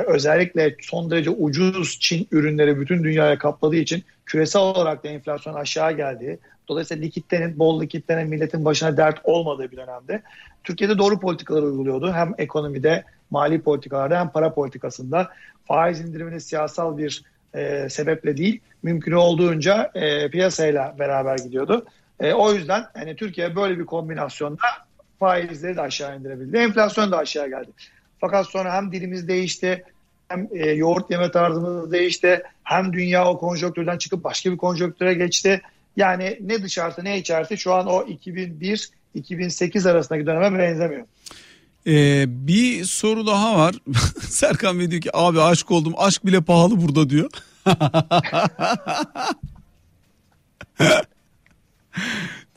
özellikle son derece ucuz Çin ürünleri bütün dünyaya kapladığı için küresel olarak da enflasyon aşağı geldiği, dolayısıyla likitlerin, bol likitlerin milletin başına dert olmadığı bir dönemde Türkiye'de doğru politikalar uyguluyordu. Hem ekonomide, mali politikalarda hem para politikasında faiz indirimini siyasal bir e, sebeple değil, mümkün olduğunca e, piyasayla beraber gidiyordu. E, o yüzden hani Türkiye böyle bir kombinasyonda faizleri de aşağı indirebildi. Enflasyon da aşağı geldi. Fakat sonra hem dilimiz değişti, hem e, yoğurt yeme tarzımız değişti, hem dünya o konjonktürden çıkıp başka bir konjonktüre geçti. Yani ne dışarısı ne içerisi şu an o 2001-2008 arasındaki döneme benzemiyor. Ee, bir soru daha var. Serkan Bey diyor ki abi aşk oldum. Aşk bile pahalı burada diyor.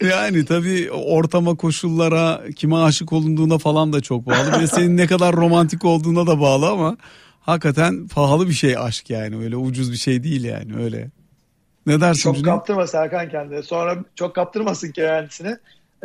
Yani tabii ortama, koşullara, kime aşık olunduğuna falan da çok bağlı. Ve senin ne kadar romantik olduğuna da bağlı ama hakikaten pahalı bir şey aşk yani. Öyle ucuz bir şey değil yani öyle. Ne dersin Çok Cüneyt? kaptırma Serkan kendini. Sonra çok kaptırmasın kendisini.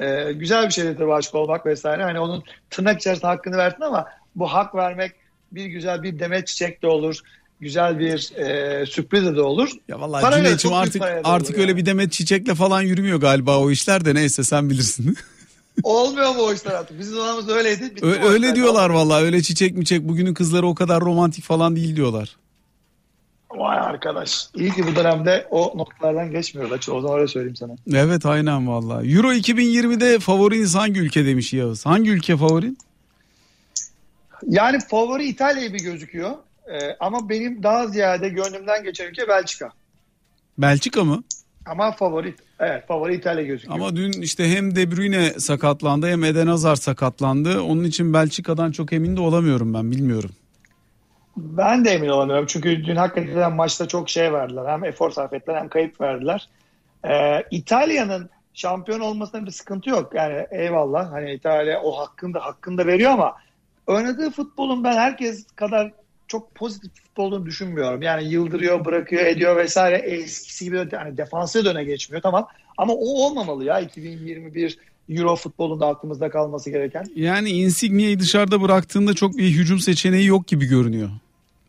Ee, güzel bir şeydir tabii aşık olmak vesaire. Hani onun tırnak içerisinde hakkını versin ama bu hak vermek bir güzel bir demet çiçek de olur güzel bir e, sürpriz de olur. Ya vallahi Cüneyt'ciğim artık artık öyle yani. bir demet çiçekle falan yürümüyor galiba o işler de neyse sen bilirsin. Olmuyor mu o işler artık? Bizim zamanımızda öyleydi. Ö- öyle diyorlar vallahi öyle çiçek mi çek bugünün kızları o kadar romantik falan değil diyorlar. Vay arkadaş. İyi ki bu dönemde o noktalardan geçmiyorlar. O zaman öyle söyleyeyim sana. Evet aynen vallahi. Euro 2020'de favoriniz hangi ülke demiş Yağız? Hangi ülke favorin? Yani favori İtalya gibi gözüküyor. Ee, ama benim daha ziyade gönlümden geçen ülke Belçika. Belçika mı? Ama favorit. Evet favori İtalya gözüküyor. Ama dün işte hem De Bruyne sakatlandı hem Eden Hazard sakatlandı. Onun için Belçika'dan çok emin de olamıyorum ben bilmiyorum. Ben de emin olamıyorum. Çünkü dün hakikaten maçta çok şey verdiler. Hem efor sarf ettiler hem kayıp verdiler. Ee, İtalya'nın şampiyon olmasında bir sıkıntı yok. Yani eyvallah hani İtalya o hakkında hakkında veriyor ama oynadığı futbolun ben herkes kadar çok pozitif futbol olduğunu düşünmüyorum. Yani yıldırıyor, bırakıyor, ediyor vesaire. Eskisi gibi hani defansı döne geçmiyor tamam. Ama o olmamalı ya 2021 Euro futbolunda aklımızda kalması gereken. Yani Insignia'yı dışarıda bıraktığında çok bir hücum seçeneği yok gibi görünüyor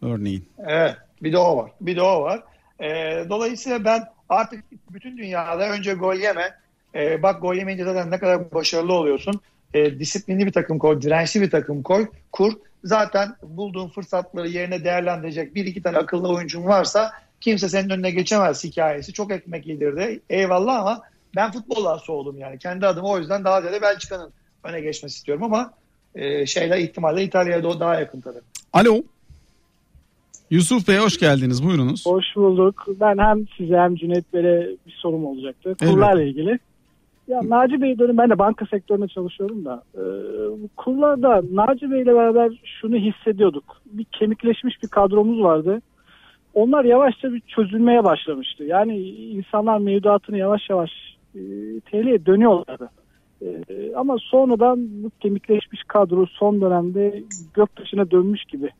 örneğin. Evet bir de o var. Bir de o var. Ee, dolayısıyla ben artık bütün dünyada önce gol yeme. Ee, bak gol yemeyince zaten ne kadar başarılı oluyorsun. Ee, disiplinli bir takım koy, dirençli bir takım koy, kur. Zaten bulduğun fırsatları yerine değerlendirecek bir iki tane akıllı oyuncun varsa kimse senin önüne geçemez hikayesi. Çok ekmek yedirdi. Eyvallah ama ben futboldan soğudum yani. Kendi adıma o yüzden daha ziyade Belçika'nın öne geçmesi istiyorum ama e, şeyler ihtimalle İtalya'ya da daha yakın tabii. Alo. Yusuf Bey hoş geldiniz. Buyurunuz. Hoş bulduk. Ben hem size hem Cüneyt Bey'e bir sorum olacaktı. Kurlarla ilgili. Ya Naci Bey dönüm ben de banka sektöründe çalışıyorum da e, kurlarda Naci Bey ile beraber şunu hissediyorduk. Bir kemikleşmiş bir kadromuz vardı. Onlar yavaşça bir çözülmeye başlamıştı. Yani insanlar mevduatını yavaş yavaş e, TL'ye dönüyorlardı. E, ama sonradan bu kemikleşmiş kadro son dönemde göktaşına dönmüş gibi.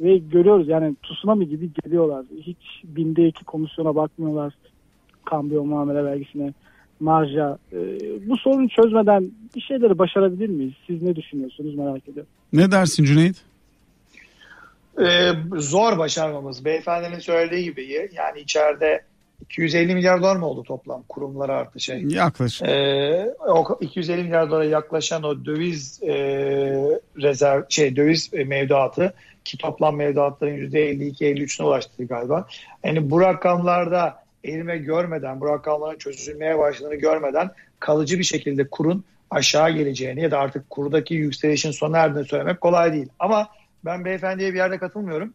Ve görüyoruz yani tsunami gibi geliyorlar. Hiç binde iki komisyona bakmıyorlar. Kambiyo muamele vergisine marja. E, bu sorunu çözmeden bir şeyleri başarabilir miyiz? Siz ne düşünüyorsunuz merak ediyorum. Ne dersin Cüneyt? Ee, zor başarmamız. Beyefendinin söylediği gibi yani içeride 250 milyar dolar mı oldu toplam kurumlar artı şey? Yaklaşık. Ee, o 250 milyar dolara yaklaşan o döviz e, rezerv şey döviz mevduatı ki toplam mevduatların %52-53'üne ulaştı galiba. Yani bu rakamlarda erime görmeden, bu rakamların çözülmeye başladığını görmeden kalıcı bir şekilde kurun aşağı geleceğini ya da artık kurdaki yükselişin sona erdiğini söylemek kolay değil. Ama ben beyefendiye bir yerde katılmıyorum.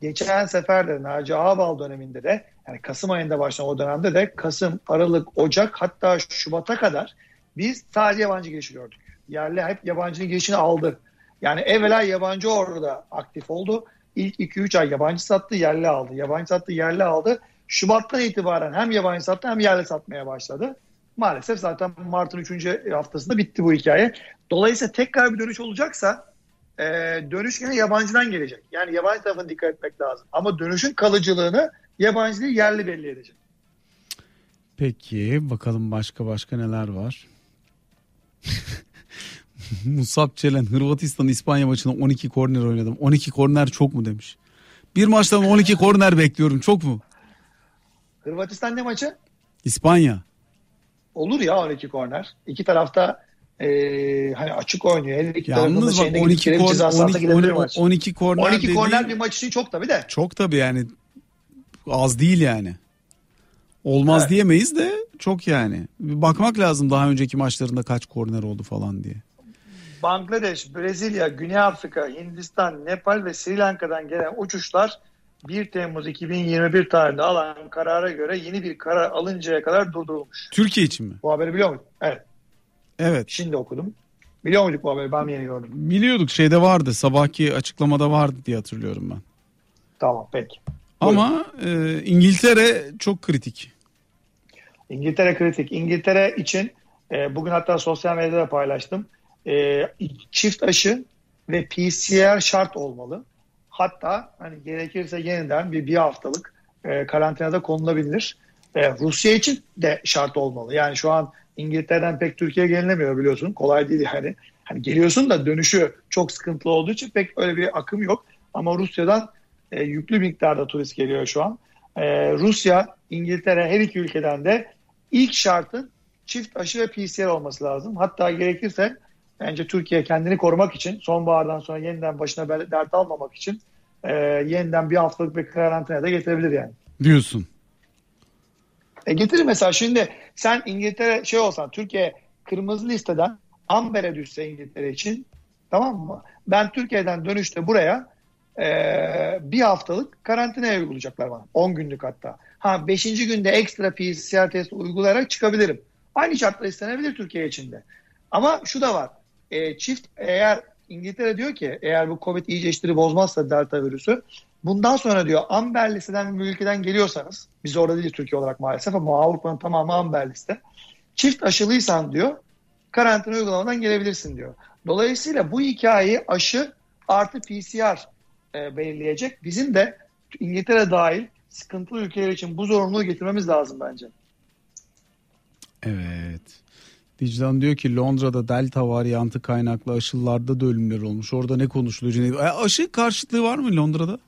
Geçen sefer de Naci Ağbal döneminde de yani Kasım ayında başlayan o dönemde de Kasım, Aralık, Ocak hatta Şubat'a kadar biz sadece yabancı girişi gördük. Yerli hep yabancının girişini aldı. Yani evvela yabancı orada aktif oldu. İlk 2-3 ay yabancı sattı, yerli aldı. Yabancı sattı, yerli aldı. Şubat'tan itibaren hem yabancı sattı hem yerli satmaya başladı. Maalesef zaten Mart'ın 3. haftasında bitti bu hikaye. Dolayısıyla tekrar bir dönüş olacaksa e, dönüş yine yabancıdan gelecek. Yani yabancı tarafına dikkat etmek lazım. Ama dönüşün kalıcılığını yabancı değil yerli belli edecek. Peki bakalım başka başka neler var. Musab Çelen Hırvatistan İspanya maçında 12 korner oynadım. 12 korner çok mu demiş. Bir maçtan 12 korner bekliyorum çok mu? Hırvatistan ne maçı? İspanya. Olur ya 12 korner. İki tarafta e, hani açık oynuyor. Her iki Yalnız bak 12 korner 12, 12, 12 korner 12 dediği, korner bir maç için çok tabii de. Çok tabii yani az değil yani. Olmaz evet. diyemeyiz de çok yani. Bir bakmak lazım daha önceki maçlarında kaç korner oldu falan diye. Bangladeş, Brezilya, Güney Afrika, Hindistan, Nepal ve Sri Lanka'dan gelen uçuşlar 1 Temmuz 2021 tarihinde alan karara göre yeni bir karar alıncaya kadar durdurulmuş. Türkiye için mi? Bu haberi biliyor muydun? Evet. Evet. Şimdi okudum. Biliyor muyduk bu haberi? Ben yeni gördüm? Biliyorduk şeyde vardı. Sabahki açıklamada vardı diye hatırlıyorum ben. Tamam peki. Ama e, İngiltere çok kritik. İngiltere kritik. İngiltere için e, bugün hatta sosyal medyada paylaştım. E, çift aşı ve PCR şart olmalı. Hatta hani gerekirse yeniden bir bir haftalık e, karantinada konulabilir. E, Rusya için de şart olmalı. Yani şu an İngiltere'den pek Türkiye'ye gelinemiyor biliyorsun. Kolay değil yani. Hani geliyorsun da dönüşü çok sıkıntılı olduğu için pek öyle bir akım yok. Ama Rusya'dan e, yüklü miktarda turist geliyor şu an. E, Rusya, İngiltere her iki ülkeden de ilk şartın çift aşı ve PCR olması lazım. Hatta gerekirse bence Türkiye kendini korumak için sonbahardan sonra yeniden başına dert almamak için e, yeniden bir haftalık bir karantinaya da getirebilir yani. Diyorsun. E getirir mesela şimdi sen İngiltere şey olsan Türkiye kırmızı listeden Amber'e düşse İngiltere için tamam mı? Ben Türkiye'den dönüşte buraya e, bir haftalık karantinaya uygulayacaklar bana. 10 günlük hatta. Ha 5. günde ekstra PCR testi uygulayarak çıkabilirim. Aynı şartlar istenebilir Türkiye içinde. Ama şu da var. E, çift eğer İngiltere diyor ki eğer bu Covid iyice işleri bozmazsa delta virüsü bundan sonra diyor amber listeden bir ülkeden geliyorsanız biz orada değiliz Türkiye olarak maalesef ama Avrupa'nın tamamı amber liste. Çift aşılıysan diyor karantina uygulamadan gelebilirsin diyor. Dolayısıyla bu hikayeyi aşı artı PCR e, belirleyecek. Bizim de İngiltere dahil sıkıntılı ülkeler için bu zorunluluğu getirmemiz lazım bence. Evet. Dicdan diyor ki Londra'da delta varyantı kaynaklı aşılarda da ölümler olmuş. Orada ne konuşuluyor? E, aşı karşıtlığı var mı Londra'da?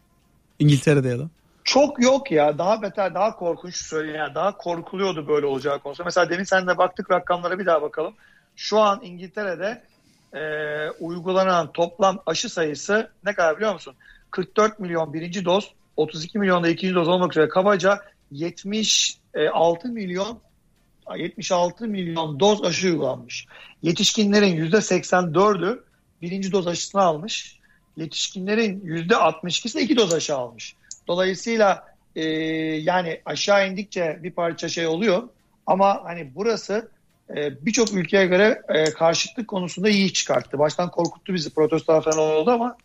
İngiltere'de ya da? Çok yok ya. Daha beter, daha korkunç söyleyeyim. Yani daha korkuluyordu böyle olacağı konusunda. Mesela demin sen de baktık rakamlara bir daha bakalım. Şu an İngiltere'de e, uygulanan toplam aşı sayısı ne kadar biliyor musun? 44 milyon birinci doz, 32 milyon da ikinci doz olmak üzere kabaca 76 milyon 76 milyon doz aşı uygulanmış. Yetişkinlerin %84'ü birinci doz aşısını almış. Yetişkinlerin %62'si de iki doz aşı almış. Dolayısıyla e, yani aşağı indikçe bir parça şey oluyor. Ama hani burası e, birçok ülkeye göre e, karşıtlık konusunda iyi çıkarttı. Baştan korkuttu bizi protestolar falan oldu ama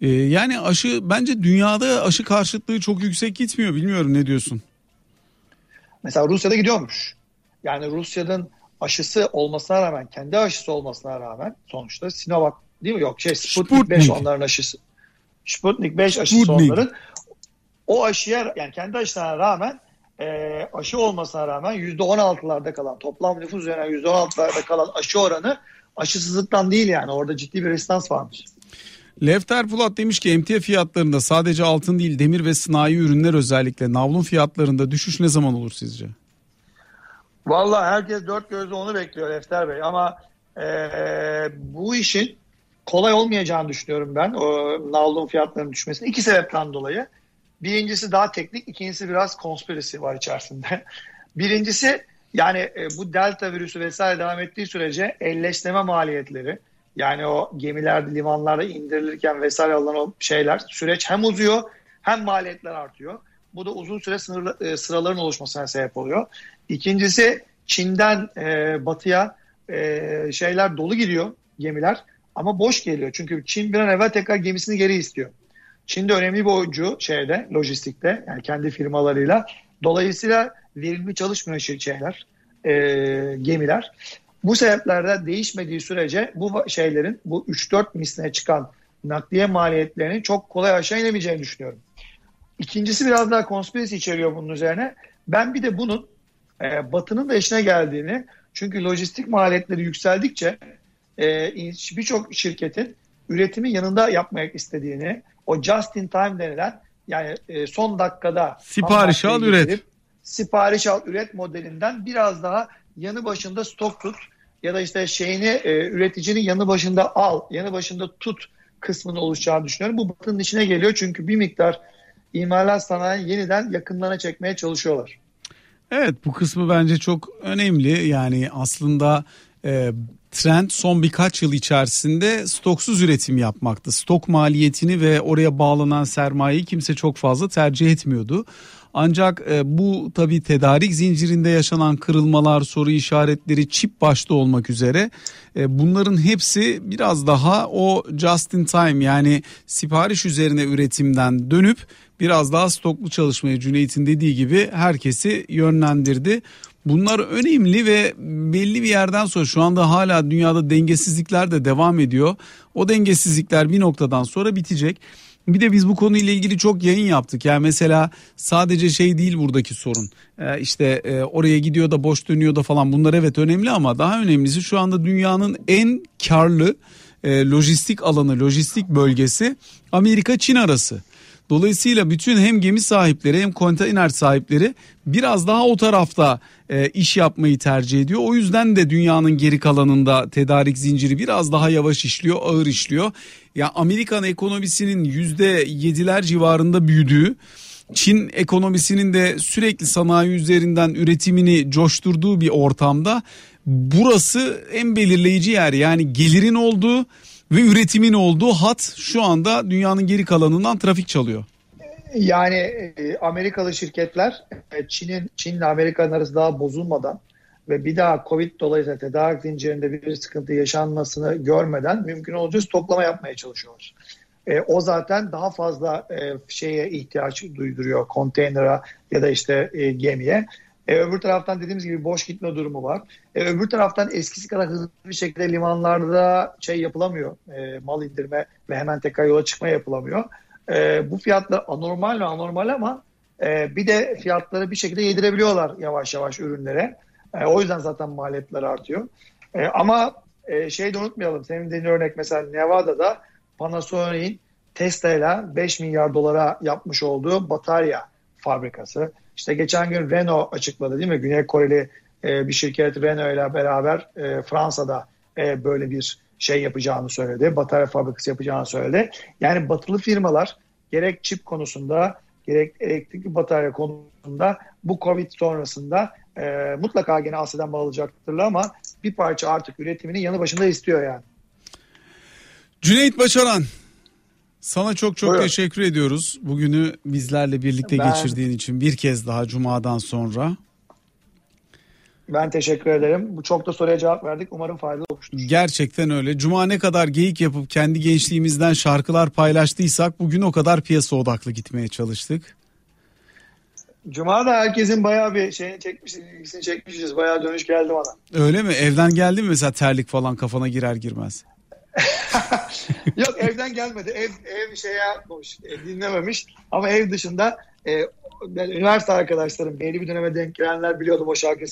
ee, yani aşı bence dünyada aşı karşıtlığı çok yüksek gitmiyor. Bilmiyorum ne diyorsun? Mesela Rusya'da gidiyormuş. Yani Rusya'nın aşısı olmasına rağmen, kendi aşısı olmasına rağmen sonuçta Sinovac değil mi? Yok şey Sputnik, Sputnik. 5 onların aşısı. Sputnik 5 aşısı Sputnik. onların. O aşıya yani kendi aşısına rağmen e, aşı olmasına rağmen %16'larda kalan toplam nüfus üzerine %16'larda kalan aşı oranı aşısızlıktan değil yani orada ciddi bir restans varmış. Lefter Pulat demiş ki emtia fiyatlarında sadece altın değil demir ve sanayi ürünler özellikle navlun fiyatlarında düşüş ne zaman olur sizce? Valla herkes dört gözle onu bekliyor Lefter Bey ama e, bu işin kolay olmayacağını düşünüyorum ben o navlun fiyatlarının düşmesine iki sebepten dolayı. Birincisi daha teknik, ikincisi biraz konspirasi var içerisinde. Birincisi yani e, bu delta virüsü vesaire devam ettiği sürece elleştirme maliyetleri yani o gemilerde limanlarda indirilirken vesaire alınan o şeyler süreç hem uzuyor hem maliyetler artıyor. Bu da uzun süre sınırlı, e, sıraların oluşmasına sebep oluyor. İkincisi Çin'den e, batıya e, şeyler dolu gidiyor gemiler ama boş geliyor. Çünkü Çin bir an evvel tekrar gemisini geri istiyor. Çin de önemli bir oyuncu şeyde, lojistikte yani kendi firmalarıyla. Dolayısıyla verimli çalışmıyor şeyler, e, gemiler. Bu sebeplerden değişmediği sürece bu şeylerin bu 3-4 misline çıkan nakliye maliyetlerinin çok kolay aşağı inemeyeceğini düşünüyorum. İkincisi biraz daha konspirasi içeriyor bunun üzerine. Ben bir de bunun e, Batı'nın da işine geldiğini çünkü lojistik maliyetleri yükseldikçe e, birçok şirketin üretimi yanında yapmak istediğini o just in time denilen yani e, son dakikada sipariş al üret sipariş al üret modelinden biraz daha yanı başında stok tut ya da işte şeyini e, üreticinin yanı başında al, yanı başında tut kısmının oluşacağını düşünüyorum. Bu batının içine geliyor çünkü bir miktar imalat sanayi yeniden yakınlarına çekmeye çalışıyorlar. Evet bu kısmı bence çok önemli. Yani aslında e, trend son birkaç yıl içerisinde stoksuz üretim yapmaktı. Stok maliyetini ve oraya bağlanan sermayeyi kimse çok fazla tercih etmiyordu. Ancak e, bu tabii tedarik zincirinde yaşanan kırılmalar, soru işaretleri, çip başta olmak üzere e, bunların hepsi biraz daha o just in time yani sipariş üzerine üretimden dönüp biraz daha stoklu çalışmaya Cüneyt'in dediği gibi herkesi yönlendirdi. Bunlar önemli ve belli bir yerden sonra şu anda hala dünyada dengesizlikler de devam ediyor. O dengesizlikler bir noktadan sonra bitecek. Bir de biz bu konuyla ilgili çok yayın yaptık. Yani mesela sadece şey değil buradaki sorun. Ee, işte e, oraya gidiyor da boş dönüyor da falan bunlar evet önemli ama daha önemlisi şu anda dünyanın en karlı e, lojistik alanı, lojistik bölgesi Amerika-Çin arası. Dolayısıyla bütün hem gemi sahipleri hem konteyner sahipleri biraz daha o tarafta e, iş yapmayı tercih ediyor. O yüzden de dünyanın geri kalanında tedarik zinciri biraz daha yavaş işliyor, ağır işliyor. Ya Amerikan ekonomisinin yüzde yediler civarında büyüdüğü, Çin ekonomisinin de sürekli sanayi üzerinden üretimini coşturduğu bir ortamda burası en belirleyici yer. Yani gelirin olduğu ve üretimin olduğu hat şu anda dünyanın geri kalanından trafik çalıyor. Yani e, Amerikalı şirketler e, Çin'in Çin'le Amerika'nın arası daha bozulmadan ve bir daha Covid dolayısıyla tedarik zincirinde bir sıkıntı yaşanmasını görmeden mümkün olduğunca toplama yapmaya çalışıyorlar. E, o zaten daha fazla e, şeye ihtiyaç duyduruyor konteynera ya da işte e, gemiye. E, öbür taraftan dediğimiz gibi boş gitme durumu var. E, öbür taraftan eskisi kadar hızlı bir şekilde limanlarda şey yapılamıyor. E, mal indirme ve hemen tekrar yola çıkma yapılamıyor. E, bu fiyatlar anormal ve anormal ama e, bir de fiyatları bir şekilde yedirebiliyorlar yavaş yavaş ürünlere. E, o yüzden zaten maliyetler artıyor. E, ama e, şey de unutmayalım. Senin dediğin örnek mesela Nevada'da Panasonic'in Tesla ile 5 milyar dolara yapmış olduğu batarya fabrikası. İşte geçen gün Renault açıkladı değil mi? Güney Koreli e, bir şirket Renault ile beraber e, Fransa'da e, böyle bir şey yapacağını söyledi. Batarya fabrikası yapacağını söyledi. Yani batılı firmalar gerek çip konusunda gerek elektrikli batarya konusunda bu Covid sonrasında e, mutlaka gene Asya'dan mal alacaktırlar ama bir parça artık üretimini yanı başında istiyor yani. Cüneyt Başaran sana çok çok Buyurun. teşekkür ediyoruz. Bugünü bizlerle birlikte ben, geçirdiğin için bir kez daha Cuma'dan sonra. Ben teşekkür ederim. Bu çok da soruya cevap verdik. Umarım faydalı olmuştur. Gerçekten öyle. Cuma ne kadar geyik yapıp kendi gençliğimizden şarkılar paylaştıysak bugün o kadar piyasa odaklı gitmeye çalıştık. Cuma da herkesin bayağı bir şeyini çekmiş, ilgisini çekmişiz. Bayağı dönüş geldi bana. Öyle mi? Evden geldi mi mesela terlik falan kafana girer girmez? Yok evden gelmedi. Ev ev şey yapmamış, e, dinlememiş. Ama ev dışında e, ben, üniversite arkadaşlarım belli bir döneme denk gelenler biliyordum o şarkıyı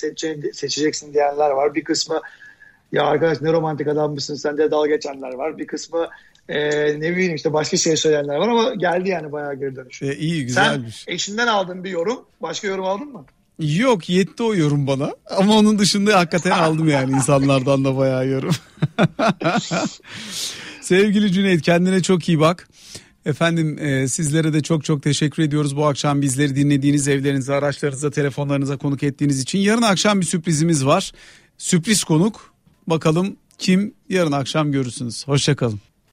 seçeceksin diyenler var. Bir kısmı ya arkadaş ne romantik adammışsın sen de dalga geçenler var. Bir kısmı e, ne bileyim işte başka şey söyleyenler var ama geldi yani bayağı geri dönüş. E, iyi güzelmiş. Sen eşinden aldın bir yorum. Başka yorum aldın mı? Yok yetti o yorum bana. Ama onun dışında hakikaten aldım yani insanlardan da bayağı yorum. Sevgili Cüneyt kendine çok iyi bak. Efendim e, sizlere de çok çok teşekkür ediyoruz bu akşam bizleri dinlediğiniz evlerinize, araçlarınıza, telefonlarınıza konuk ettiğiniz için. Yarın akşam bir sürprizimiz var. Sürpriz konuk. Bakalım kim yarın akşam görürsünüz. Hoşçakalın.